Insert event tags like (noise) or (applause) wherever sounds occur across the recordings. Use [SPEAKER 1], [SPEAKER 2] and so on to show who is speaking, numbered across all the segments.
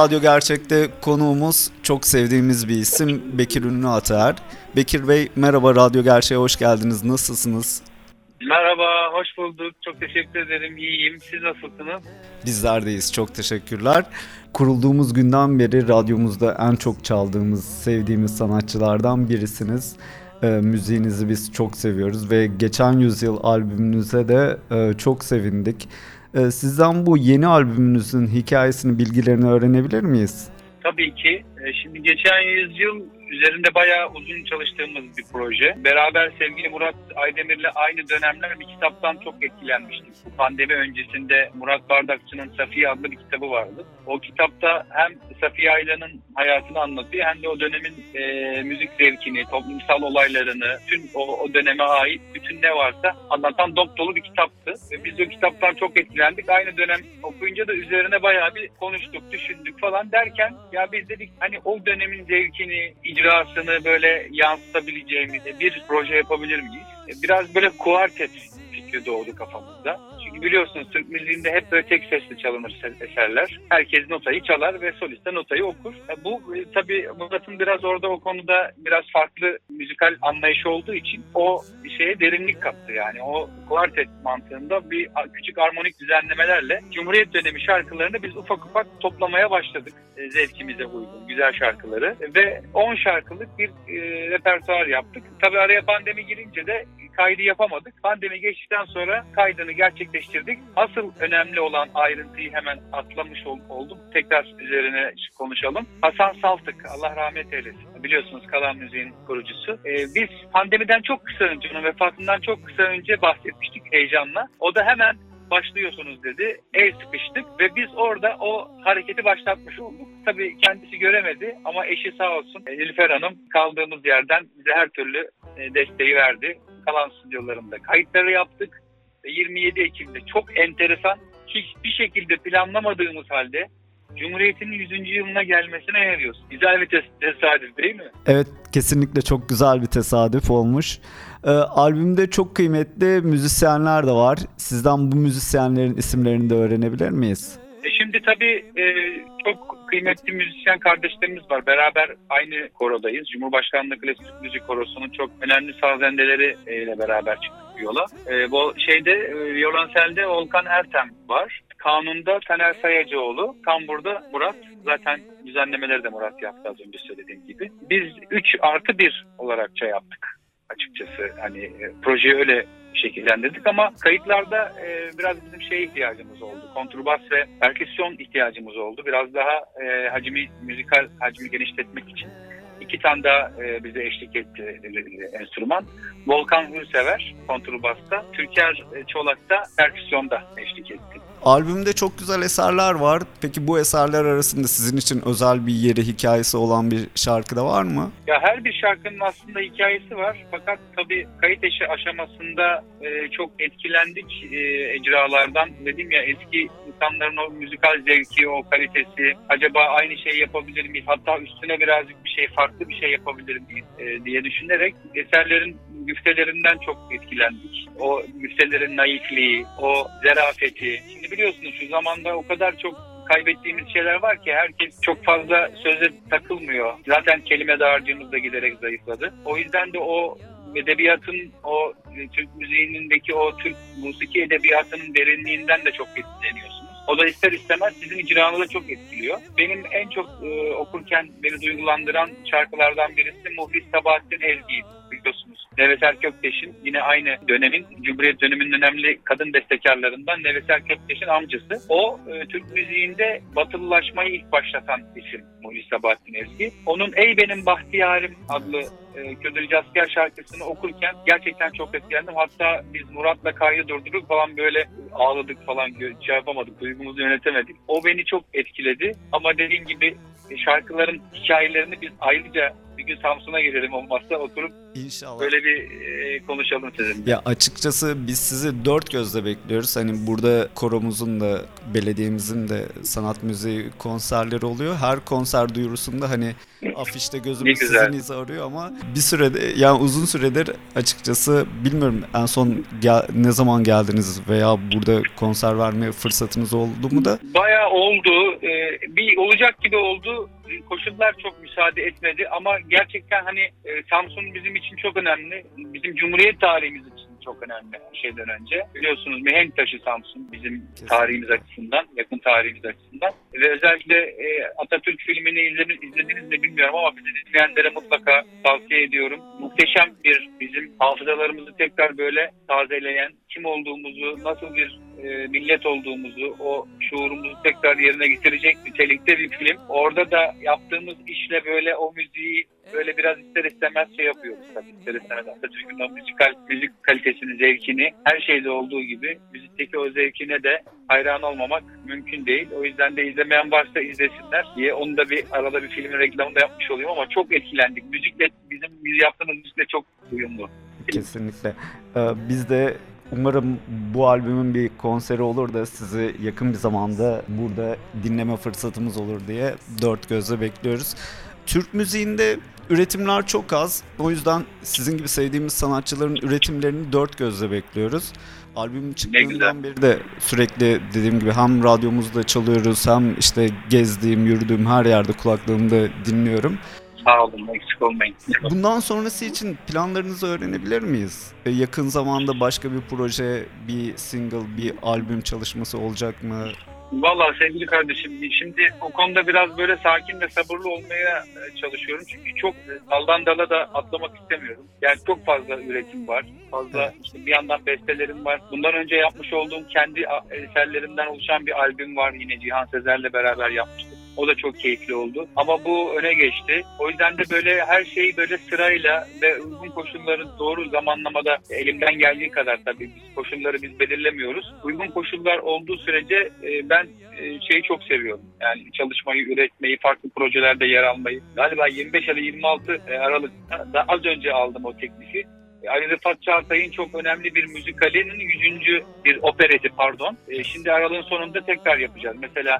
[SPEAKER 1] Radyo Gerçek'te konuğumuz çok sevdiğimiz bir isim Bekir Ünlü Ataer. Bekir Bey merhaba Radyo Gerçek'e hoş geldiniz. Nasılsınız?
[SPEAKER 2] Merhaba, hoş bulduk. Çok teşekkür ederim. İyiyim. Siz nasılsınız?
[SPEAKER 1] Bizlerdeyiz. Çok teşekkürler. Kurulduğumuz günden beri radyomuzda en çok çaldığımız, sevdiğimiz sanatçılardan birisiniz. E, müziğinizi biz çok seviyoruz ve geçen yüzyıl albümünüze de e, çok sevindik. E, sizden bu yeni albümünüzün hikayesini, bilgilerini öğrenebilir miyiz?
[SPEAKER 2] Tabii ki. E, Şimdi geçen yüzyıl üzerinde bayağı uzun çalıştığımız bir proje. Beraber sevgili Murat Aydemir'le aynı dönemler bir kitaptan çok etkilenmiştik. Bu pandemi öncesinde Murat Bardakçı'nın Safiye adlı bir kitabı vardı. O kitapta hem Safiye Aylan'ın hayatını anlatıyor hem de o dönemin e, müzik zevkini, toplumsal olaylarını, tüm o, o döneme ait bütün ne varsa anlatan dop dolu bir kitaptı. Ve biz o kitaptan çok etkilendik. Aynı dönem okuyunca da üzerine bayağı bir konuştuk, düşündük falan derken ya biz dedik hani o dönemin zevkini, icrasını böyle yansıtabileceğimiz bir proje yapabilir miyiz? Biraz böyle kuartet fikri doğdu kafamızda. Biliyorsunuz Türk müziğinde hep böyle tek sesli çalınır se- eserler. Herkes notayı çalar ve solist de notayı okur. E, Bu e, tabii Murat'ın biraz orada o konuda biraz farklı müzikal anlayışı olduğu için o şeye derinlik kattı yani. O kuartet mantığında bir küçük armonik düzenlemelerle Cumhuriyet dönemi şarkılarını biz ufak ufak toplamaya başladık. E, Zevkimize uygun güzel şarkıları ve 10 şarkılık bir repertuar yaptık. Tabii araya pandemi girince de kaydı yapamadık. Pandemi geçtikten sonra kaydını gerçekleştirdik. Asıl önemli olan ayrıntıyı hemen atlamış ol- oldum. Tekrar üzerine konuşalım. Hasan Saltık, Allah rahmet eylesin. Biliyorsunuz Kalan Müziğin kurucusu. Ee, biz pandemiden çok kısa önce, onun vefatından çok kısa önce bahsetmiştik heyecanla. O da hemen başlıyorsunuz dedi. El sıkıştık ve biz orada o hareketi başlatmış olduk. Tabii kendisi göremedi ama eşi sağ olsun e, Nilüfer Hanım kaldığımız yerden bize her türlü e, desteği verdi. Kalan stüdyolarında kayıtları yaptık. Ve 27 Ekim'de çok enteresan hiçbir şekilde planlamadığımız halde Cumhuriyet'in 100. yılına gelmesine ne diyorsun? Güzel bir tes- tesadüf değil mi?
[SPEAKER 1] Evet kesinlikle çok güzel bir tesadüf olmuş. Ee, albümde çok kıymetli müzisyenler de var. Sizden bu müzisyenlerin isimlerini de öğrenebilir miyiz?
[SPEAKER 2] Şimdi tabii e, çok kıymetli müzisyen kardeşlerimiz var. Beraber aynı korodayız. Cumhurbaşkanlığı Klasik Müzik Korosu'nun çok önemli sazendeleri e, ile beraber çıktık yola. E, bu şeyde e, violonselde Volkan Ertem var. Kanunda Taner Sayacıoğlu, Tambur'da Murat. Zaten düzenlemeleri de Murat yaptı az önce söylediğim gibi. Biz 3 artı 1 olarakça yaptık açıkçası. Hani e, projeyi öyle şekillendirdik ama kayıtlarda e, biraz bizim şeye ihtiyacımız oldu. Kontrbas ve perküsyon ihtiyacımız oldu. Biraz daha e, hacmi, müzikal hacmi genişletmek için. iki tane daha e, bize eşlik etti e, enstrüman. Volkan Hürsever kontrbasta, Türker e, Çolak da perküsyonda eşlik etti.
[SPEAKER 1] Albümde çok güzel eserler var. Peki bu eserler arasında sizin için özel bir yeri, hikayesi olan bir şarkı da var mı?
[SPEAKER 2] Ya her bir şarkının aslında hikayesi var. Fakat tabii kayıt eşi aşamasında e, çok etkilendik e, ecralardan. Dedim ya eski insanların o müzikal zevki, o kalitesi. Acaba aynı şey yapabilir miyiz? Hatta üstüne birazcık bir şey, farklı bir şey yapabilir miyiz e, diye düşünerek eserlerin güftelerinden çok etkilendik. O güftelerin naifliği, o zerafeti. Şimdi biliyorsunuz şu zamanda o kadar çok kaybettiğimiz şeyler var ki herkes çok fazla söze takılmıyor. Zaten kelime dağarcığımız da giderek zayıfladı. O yüzden de o edebiyatın, o Türk müziğindeki o Türk musiki edebiyatının derinliğinden de çok etkileniyorsunuz. O da ister istemez sizin icranızı çok etkiliyor. Benim en çok e, okurken beni duygulandıran şarkılardan birisi Muhlis Sabahattin Ezgi'ydi biliyorsunuz. Neveser Kökteş'in yine aynı dönemin Cumhuriyet döneminin önemli kadın bestekarlarından Neveser Kökteş'in amcası. O e, Türk müziğinde batılılaşmayı ilk başlatan isim Muhlis Sabahattin Ezgi. Onun Ey Benim Bahtiyarım adlı e, Ködürcü Asker şarkısını okurken gerçekten çok etkilendim. Hatta biz Murat'la kaydı durdurduk falan böyle ağladık falan şey yapamadık, duygumuzu yönetemedik. O beni çok etkiledi ama dediğim gibi şarkıların hikayelerini biz ayrıca bir gün Samsun'a gelelim olmazsa oturup
[SPEAKER 1] İnşallah.
[SPEAKER 2] böyle bir e, konuşalım sizinle.
[SPEAKER 1] Ya açıkçası biz sizi dört gözle bekliyoruz. Hani burada koromuzun da belediyemizin de sanat müziği konserleri oluyor. Her konser duyurusunda hani afişte gözümüz (laughs)
[SPEAKER 2] güzel.
[SPEAKER 1] sizin izi arıyor ama bir sürede yani uzun süredir açıkçası bilmiyorum en son gel- ne zaman geldiniz veya burada konser verme fırsatınız oldu mu da
[SPEAKER 2] Bayağı oldu. Ee, bir olacak gibi oldu. Koşullar çok müsaade etmedi ama gerçekten hani e, Samsun bizim için çok önemli. Bizim Cumhuriyet tarihimiz için çok önemli her şeyden önce. Biliyorsunuz mihenk taşı Samsun bizim tarihimiz açısından, yakın tarihimiz açısından. Ve özellikle e, Atatürk filmini izledi- izlediniz mi bilmiyorum ama bizi dinleyenlere mutlaka tavsiye ediyorum. Muhteşem bir bizim hafızalarımızı tekrar böyle tazeleyen, kim olduğumuzu, nasıl bir e, millet olduğumuzu, o şuurumuzu tekrar yerine getirecek nitelikte bir film. Orada da yaptığımız işle böyle o müziği böyle biraz ister istemez şey yapıyoruz tabii. İster istemez Atatürk'ün o müzikal, müzik kalitesini, zevkini her şeyde olduğu gibi müzikteki o zevkine de hayran olmamak mümkün değil. O yüzden de izlemeyen varsa izlesinler diye onu da bir arada bir filmin reklamını da yapmış olayım ama çok etkilendik. Müzikle bizim biz yaptığımız müzikle çok uyumlu.
[SPEAKER 1] Kesinlikle. Ee, biz de umarım bu albümün bir konseri olur da sizi yakın bir zamanda burada dinleme fırsatımız olur diye dört gözle bekliyoruz. Türk müziğinde üretimler çok az. O yüzden sizin gibi sevdiğimiz sanatçıların üretimlerini dört gözle bekliyoruz. Albümün çıktığından beri de sürekli dediğim gibi hem radyomuzda çalıyoruz hem işte gezdiğim, yürüdüğüm her yerde kulaklığımda dinliyorum.
[SPEAKER 2] Sağ olun, eksik olmayın.
[SPEAKER 1] Bundan sonrası için planlarınızı öğrenebilir miyiz? E, Yakın zamanda başka bir proje, bir single, bir albüm çalışması olacak mı?
[SPEAKER 2] Valla sevgili kardeşim şimdi o konuda biraz böyle sakin ve sabırlı olmaya e, çalışıyorum. Çünkü çok e, daldan dala da atlamak istemiyorum. Yani çok fazla üretim var. Fazla işte bir yandan bestelerim var. Bundan önce yapmış olduğum kendi eserlerimden oluşan bir albüm var. Yine Cihan Sezer'le beraber yapmıştık. O da çok keyifli oldu. Ama bu öne geçti. O yüzden de böyle her şeyi böyle sırayla ve uygun koşulları doğru zamanlamada elimden geldiği kadar tabii biz koşulları biz belirlemiyoruz. Uygun koşullar olduğu sürece e, ben e, şeyi çok seviyorum. Yani çalışmayı, üretmeyi, farklı projelerde yer almayı. Galiba 25 ya da 26 e, Aralık'ta da az önce aldım o teklifi. Ali Rıfat Çağatay'ın çok önemli bir müzikalinin 100. bir opereti pardon. Şimdi Aralık'ın sonunda tekrar yapacağız. Mesela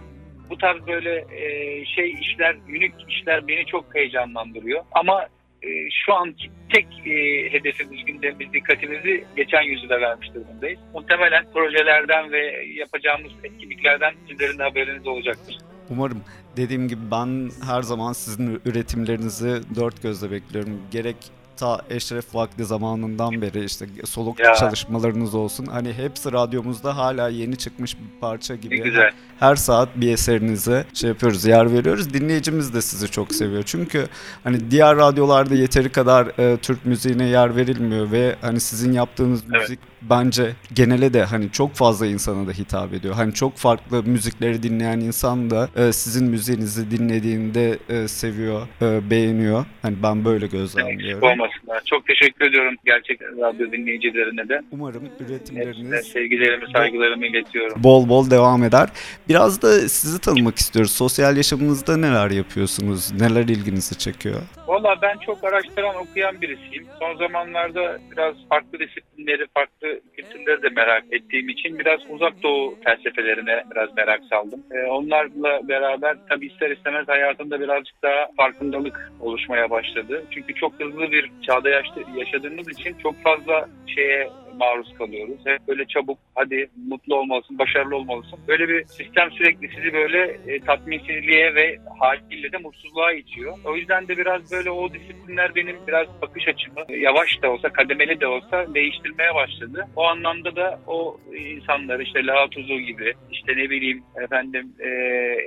[SPEAKER 2] bu tarz böyle e, şey işler, unik işler beni çok heyecanlandırıyor. Ama e, şu anki tek e, hedefimiz, gündemimiz, dikkatimizi geçen yüzyıla vermiş durumdayız. Muhtemelen projelerden ve yapacağımız etkinliklerden sizlerin de haberiniz olacaktır.
[SPEAKER 1] Umarım. Dediğim gibi ben her zaman sizin üretimlerinizi dört gözle bekliyorum. Gerek ta Eşref Vakti zamanından beri işte soluk
[SPEAKER 2] Ya.
[SPEAKER 1] çalışmalarınız olsun. Hani hepsi radyomuzda hala yeni çıkmış bir parça
[SPEAKER 2] Ne
[SPEAKER 1] gibi.
[SPEAKER 2] güzel.
[SPEAKER 1] Her saat bir eserinize şey yapıyoruz, yer veriyoruz. Dinleyicimiz de sizi çok seviyor. Çünkü hani diğer radyolarda yeteri kadar e, Türk müziğine yer verilmiyor ve hani sizin yaptığınız
[SPEAKER 2] Evet.
[SPEAKER 1] müzik bence genele de hani çok fazla insana da hitap ediyor. Hani çok farklı müzikleri dinleyen insan da e, sizin müziğinizi dinlediğinde e, seviyor, e, beğeniyor. Hani ben böyle gözlemliyorum.
[SPEAKER 2] olmasınlar. Çok teşekkür ediyorum gerçek radyo dinleyicilerine de.
[SPEAKER 1] Umarım üretimleriniz
[SPEAKER 2] sevgilerimi, saygılarımı iletiyorum.
[SPEAKER 1] bol bol devam eder. Biraz da sizi tanımak istiyoruz. Sosyal yaşamınızda neler yapıyorsunuz? Neler ilginizi çekiyor?
[SPEAKER 2] Valla ben çok araştıran, okuyan birisiyim. Son zamanlarda biraz farklı disiplinleri, farklı kültürleri de merak ettiğim için biraz uzak doğu felsefelerine biraz merak saldım. Ee, onlarla beraber tabii ister istemez hayatımda birazcık daha farkındalık oluşmaya başladı. Çünkü çok hızlı bir çağda yaşadığımız için çok fazla şeye maruz kalıyoruz. Hep böyle çabuk hadi mutlu olmalısın, başarılı olmalısın. Böyle bir sistem sürekli sizi böyle e, tatminsizliğe ve haliyle de mutsuzluğa itiyor. O yüzden de biraz böyle o disiplinler benim biraz bakış açımı e, yavaş da olsa, kademeli de olsa değiştirmeye başladı. O anlamda da o insanlar işte Lao Tzu gibi, işte ne bileyim efendim e,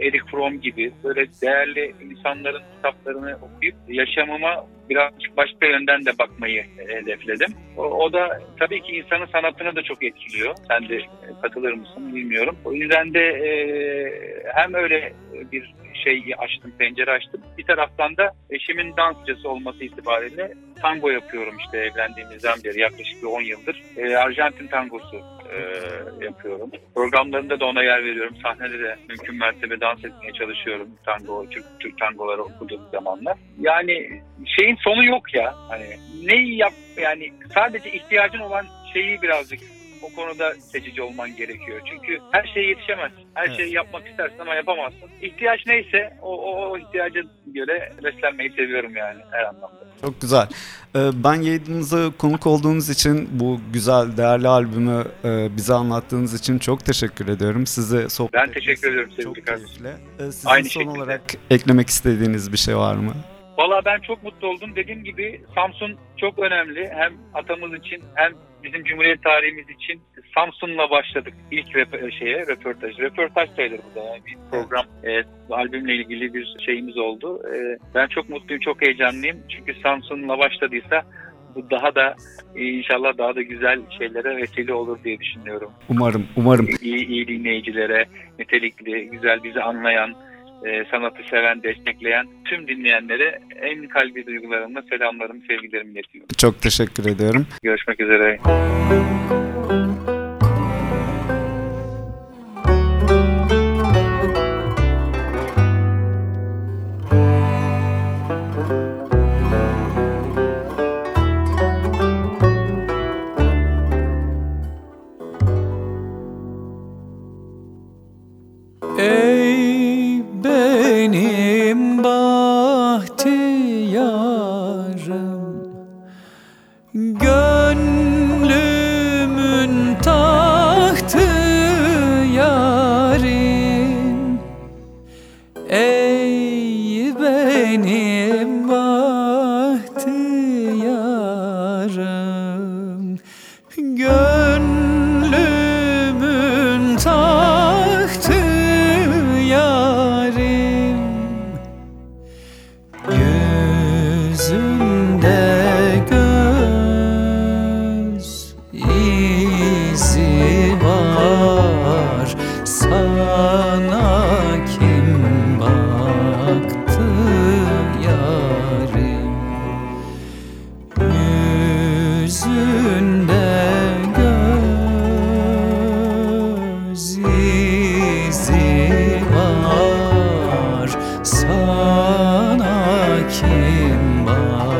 [SPEAKER 2] Eric Fromm gibi böyle değerli insanların kitaplarını okuyup yaşamıma
[SPEAKER 3] birazcık başka yönden de bakmayı hedefledim. O, o da tabii ki insanın sanatını da çok etkiliyor. Sen de katılır mısın bilmiyorum. O yüzden de e, hem öyle bir şey açtım, pencere açtım. Bir taraftan da eşimin dansçısı olması itibariyle tango yapıyorum işte evlendiğimizden beri yaklaşık bir 10 yıldır. E, Arjantin tangosu e, yapıyorum. Programlarında da ona yer veriyorum. Sahnede de mümkün mertebe dans etmeye çalışıyorum. Tango, Türk, Türk tangoları okuduğum zamanlar. Yani şeyin sonu yok ya. Hani neyi yap yani sadece ihtiyacın olan şeyi birazcık o konuda seçici olman gerekiyor. Çünkü her şeye yetişemezsin. Her evet. şeyi yapmak istersin ama yapamazsın. İhtiyaç neyse o, o, o ihtiyaca göre beslenmeyi seviyorum yani her anlamda.
[SPEAKER 1] Çok güzel. Ee, ben yayınımıza konuk olduğunuz için bu güzel, değerli albümü e, bize anlattığınız için çok teşekkür ediyorum. Size sohbet
[SPEAKER 3] Ben teşekkür ediyorum sevgili
[SPEAKER 1] kardeşim. Ee, sizin Aynı son şekilde. olarak eklemek istediğiniz bir şey var mı?
[SPEAKER 3] Valla ben çok mutlu oldum. Dediğim gibi Samsun çok önemli. Hem atamız için hem bizim Cumhuriyet tarihimiz için Samsun'la başladık ilk rep şeye röportaj. Röportaj sayılır bu da yani bir program e, albümle ilgili bir şeyimiz oldu. E, ben çok mutluyum, çok heyecanlıyım. Çünkü Samsun'la başladıysa bu daha da inşallah daha da güzel şeylere vesile olur diye düşünüyorum.
[SPEAKER 1] Umarım, umarım.
[SPEAKER 3] İyi, iyi dinleyicilere, nitelikli, güzel bizi anlayan, e, sanatı seven, destekleyen tüm dinleyenlere en kalbi duygularımla selamlarımı, sevgilerimi iletiyorum.
[SPEAKER 1] Çok teşekkür ediyorum.
[SPEAKER 3] Görüşmek üzere. sana kim var?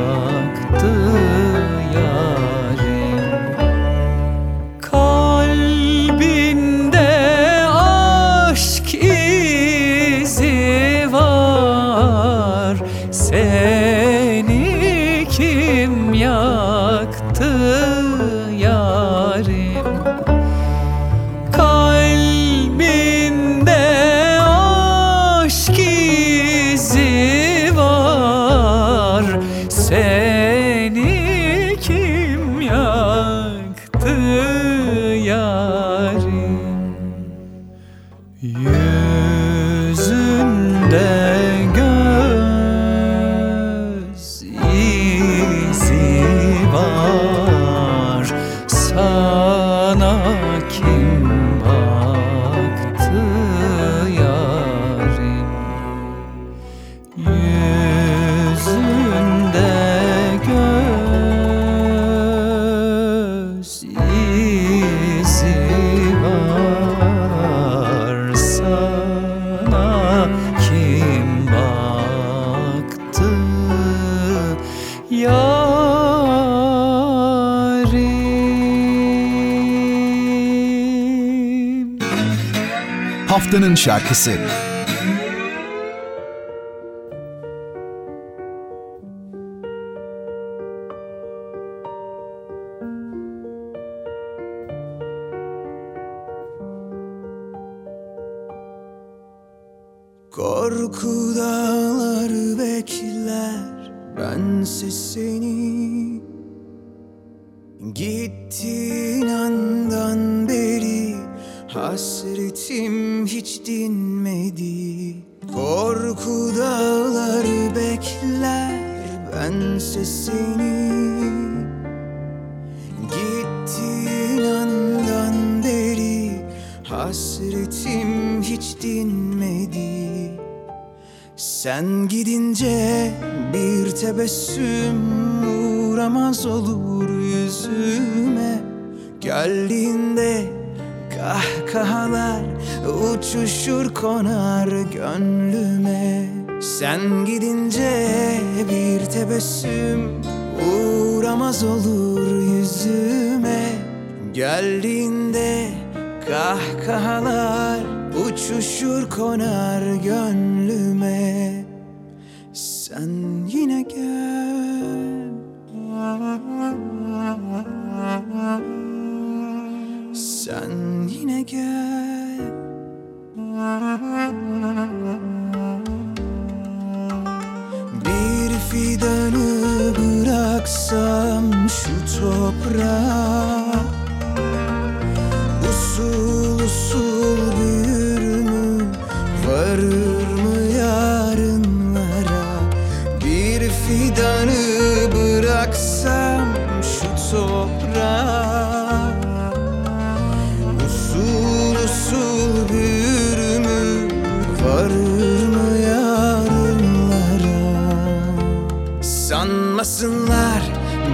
[SPEAKER 4] Haftanın Şarkısı.
[SPEAKER 5] Korku dağları bekler bensiz seni. Gittiğin Hasretim hiç dinmedi. Korku dağları bekler bense seni. Gittiğin andan beri hasretim hiç dinmedi. Sen gidince bir tebessüm uğramaz olur yüzüme. Geldiğinde kahkahalar uçuşur konar gönlüme. Sen gidince bir tebessüm uğramaz olur yüzüme. Geldiğinde kahkahalar uçuşur konar gönlüme. Sen yine gel. Sen yine gel. Bir fidanı bıraksam şu toprağa Sanmasınlar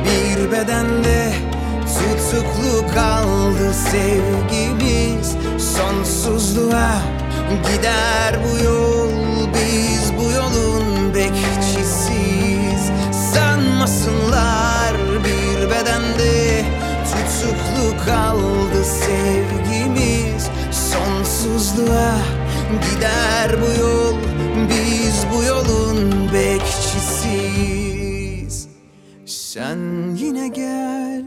[SPEAKER 5] bir bedende. Tutuklu kaldı sevgimiz. Sonsuzluğa gider bu yol biz bu yolun bekçisiyiz. Sanmasınlar bir bedende. Tutuklu kaldı sevgimiz. Sonsuzluğa gider bu yol biz bu yolun bekçisiyiz Sen yine gel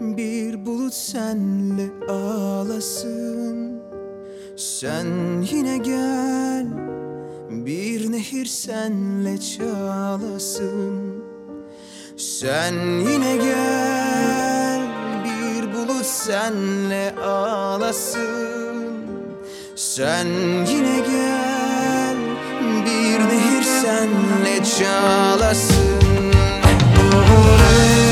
[SPEAKER 5] bir bulut senle ağlasın. Sen yine gel bir nehir senle çağlasın. Sen yine gel bir bulut senle ağlasın. Sen yine gel bir nehir senle çağlasın Sen